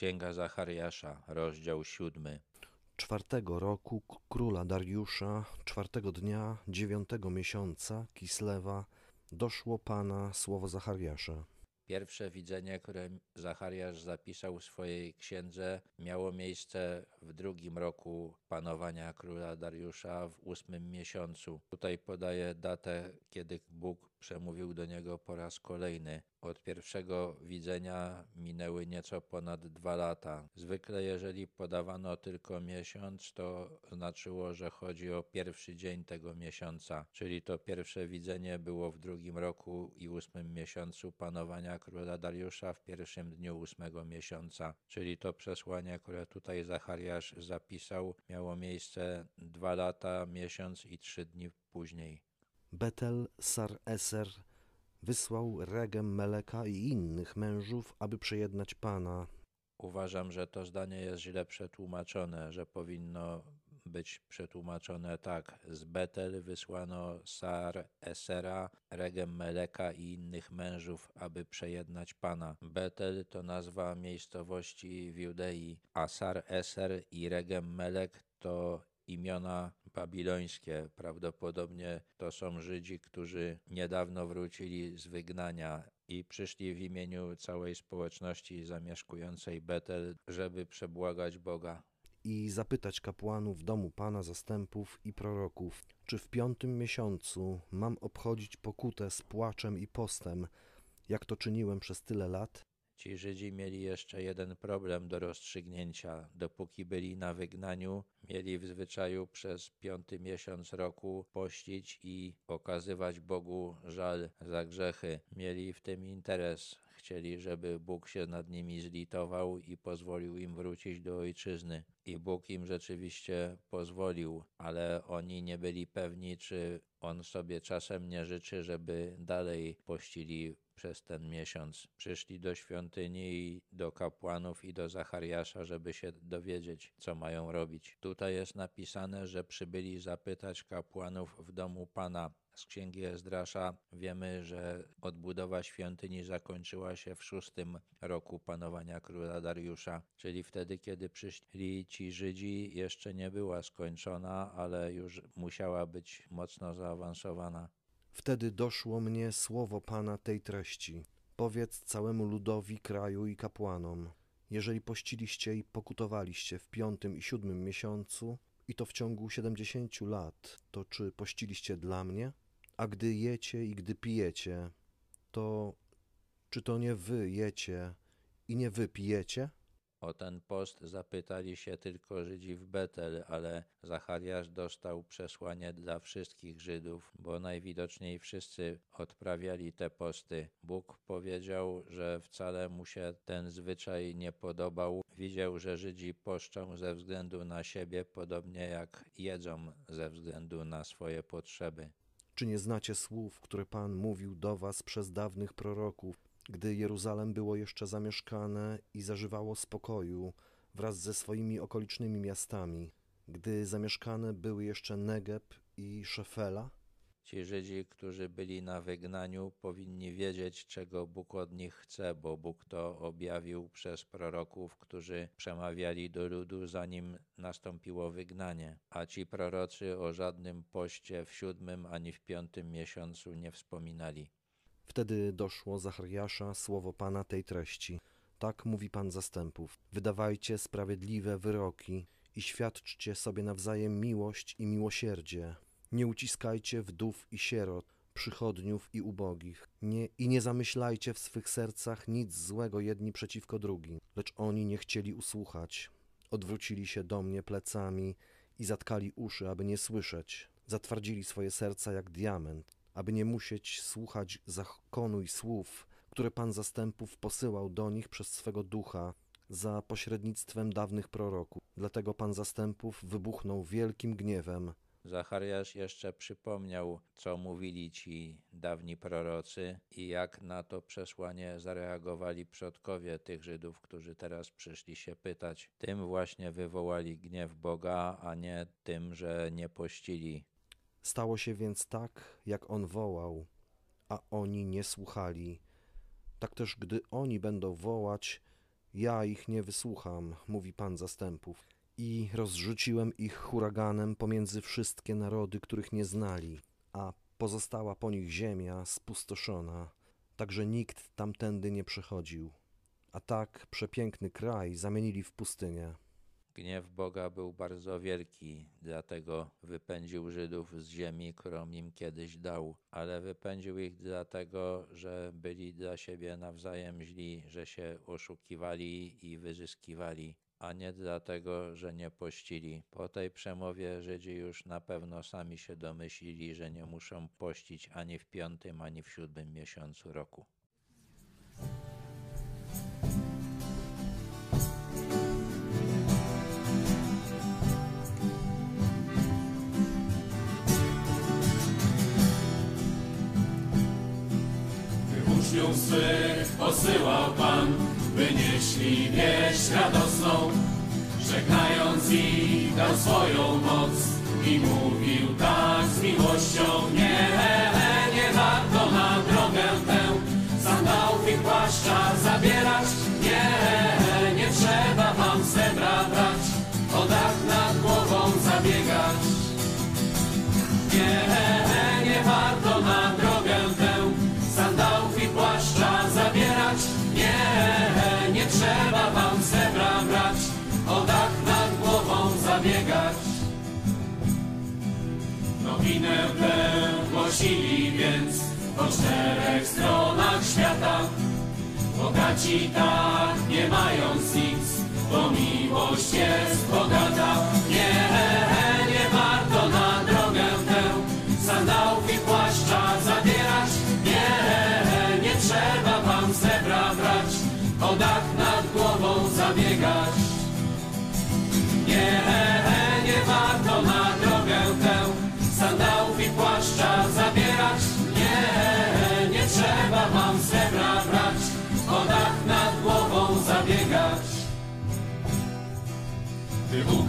Księga Zachariasza, rozdział siódmy. Czwartego roku króla Dariusza, czwartego dnia dziewiątego miesiąca Kislewa, doszło Pana słowo Zachariasza. Pierwsze widzenie, które Zachariasz zapisał w swojej księdze, miało miejsce w drugim roku panowania króla Dariusza w ósmym miesiącu. Tutaj podaje datę, kiedy Bóg przemówił do niego po raz kolejny. Od pierwszego widzenia minęły nieco ponad dwa lata. Zwykle, jeżeli podawano tylko miesiąc, to znaczyło, że chodzi o pierwszy dzień tego miesiąca, czyli to pierwsze widzenie było w drugim roku i ósmym miesiącu panowania króla Dariusza w pierwszym dniu ósmego miesiąca, czyli to przesłanie, które tutaj Zachariasz zapisał, miało miejsce dwa lata, miesiąc i trzy dni później. Betel Sar Eser wysłał Regem Meleka i innych mężów, aby przejednać Pana. Uważam, że to zdanie jest źle przetłumaczone, że powinno być przetłumaczone tak. Z Betel wysłano Sar Esera, Regem Meleka i innych mężów, aby przejednać Pana. Betel to nazwa miejscowości w Judei, a Sar Eser i Regem Melek to imiona babilońskie. Prawdopodobnie to są Żydzi, którzy niedawno wrócili z wygnania i przyszli w imieniu całej społeczności zamieszkującej Betel, żeby przebłagać Boga. i zapytać kapłanów domu Pana zastępów i proroków, czy w piątym miesiącu mam obchodzić pokutę z płaczem i postem, jak to czyniłem przez tyle lat? Ci Żydzi mieli jeszcze jeden problem do rozstrzygnięcia. Dopóki byli na wygnaniu, mieli w zwyczaju przez piąty miesiąc roku pościć i okazywać Bogu żal za grzechy. Mieli w tym interes. Chcieli, żeby Bóg się nad nimi zlitował i pozwolił im wrócić do ojczyzny. I Bóg im rzeczywiście pozwolił, ale oni nie byli pewni, czy On sobie czasem nie życzy, żeby dalej pościli przez ten miesiąc. Przyszli do świątyni i do kapłanów i do Zachariasza, żeby się dowiedzieć, co mają robić. Tutaj jest napisane, że przybyli zapytać kapłanów w domu Pana. Z księgi Ezdrasza wiemy, że odbudowa świątyni zakończyła się w szóstym roku panowania króla Dariusza, czyli wtedy, kiedy przyszli ci Żydzi, jeszcze nie była skończona, ale już musiała być mocno zaawansowana. Wtedy doszło mnie słowo Pana tej treści. Powiedz całemu ludowi kraju i kapłanom, jeżeli pościliście i pokutowaliście w piątym i siódmym miesiącu, i to w ciągu siedemdziesięciu lat, to czy pościliście dla mnie? A gdy jecie i gdy pijecie, to czy to nie wy jecie i nie wy pijecie? O ten post zapytali się tylko Żydzi w Betel, ale Zachariasz dostał przesłanie dla wszystkich Żydów, bo najwidoczniej wszyscy odprawiali te posty. Bóg powiedział, że wcale mu się ten zwyczaj nie podobał. Widział, że Żydzi poszczą ze względu na siebie, podobnie jak jedzą ze względu na swoje potrzeby. Czy nie znacie słów, które Pan mówił do was przez dawnych proroków, gdy Jeruzalem było jeszcze zamieszkane i zażywało spokoju wraz ze swoimi okolicznymi miastami, gdy zamieszkane były jeszcze Negeb i Szefela? Ci Żydzi, którzy byli na wygnaniu, powinni wiedzieć, czego Bóg od nich chce, bo Bóg to objawił przez proroków, którzy przemawiali do ludu, zanim nastąpiło wygnanie. A ci prorocy o żadnym poście w siódmym ani w piątym miesiącu nie wspominali. Wtedy doszło Zachariasza słowo Pana tej treści. Tak mówi Pan zastępów. Wydawajcie sprawiedliwe wyroki i świadczcie sobie nawzajem miłość i miłosierdzie. Nie uciskajcie wdów i sierot, przychodniów i ubogich. Nie, I nie zamyślajcie w swych sercach nic złego jedni przeciwko drugim. Lecz oni nie chcieli usłuchać. Odwrócili się do mnie plecami i zatkali uszy, aby nie słyszeć. Zatwardzili swoje serca jak diament, aby nie musieć słuchać zakonu i słów, które Pan zastępów posyłał do nich przez swego ducha za pośrednictwem dawnych proroków. Dlatego Pan zastępów wybuchnął wielkim gniewem. Zachariasz jeszcze przypomniał, co mówili ci dawni prorocy i jak na to przesłanie zareagowali przodkowie tych Żydów, którzy teraz przyszli się pytać. Tym właśnie wywołali gniew Boga, a nie tym, że nie pościli. Stało się więc tak, jak on wołał, a oni nie słuchali. Tak też, gdy oni będą wołać, Ja ich nie wysłucham, mówi Pan zastępów. I rozrzuciłem ich huraganem pomiędzy wszystkie narody, których nie znali, a pozostała po nich ziemia spustoszona, tak że nikt tamtędy nie przechodził. A tak przepiękny kraj zamienili w pustynię. Gniew Boga był bardzo wielki, dlatego wypędził Żydów z ziemi, którą im kiedyś dał, ale wypędził ich dlatego, że byli dla siebie nawzajem źli, że się oszukiwali i wyzyskiwali, a nie dlatego, że nie pościli. Po tej przemowie Żydzi już na pewno sami się domyślili, że nie muszą pościć ani w piątym, ani w siódmym miesiącu roku. Uczniów swych posyłał Pan, by nieśli wieść radosną, żegnając ich dał swoją moc i mówił tak z miłością, nie, Nowinę tę głosili więc po czterech stronach świata. Bogaci tak, nie mając nic, bo miłość jest bogata. Nie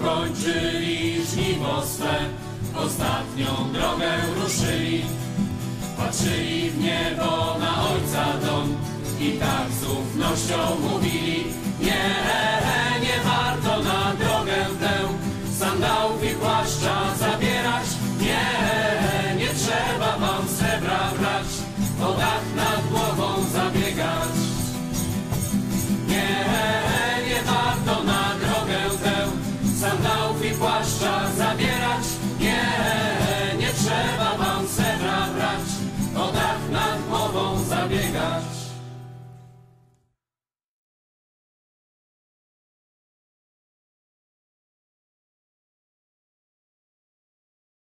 Gdy ukończyli żniwo swe, ostatnią drogę ruszyli. Patrzyli w niebo na Ojca dom i tak z ufnością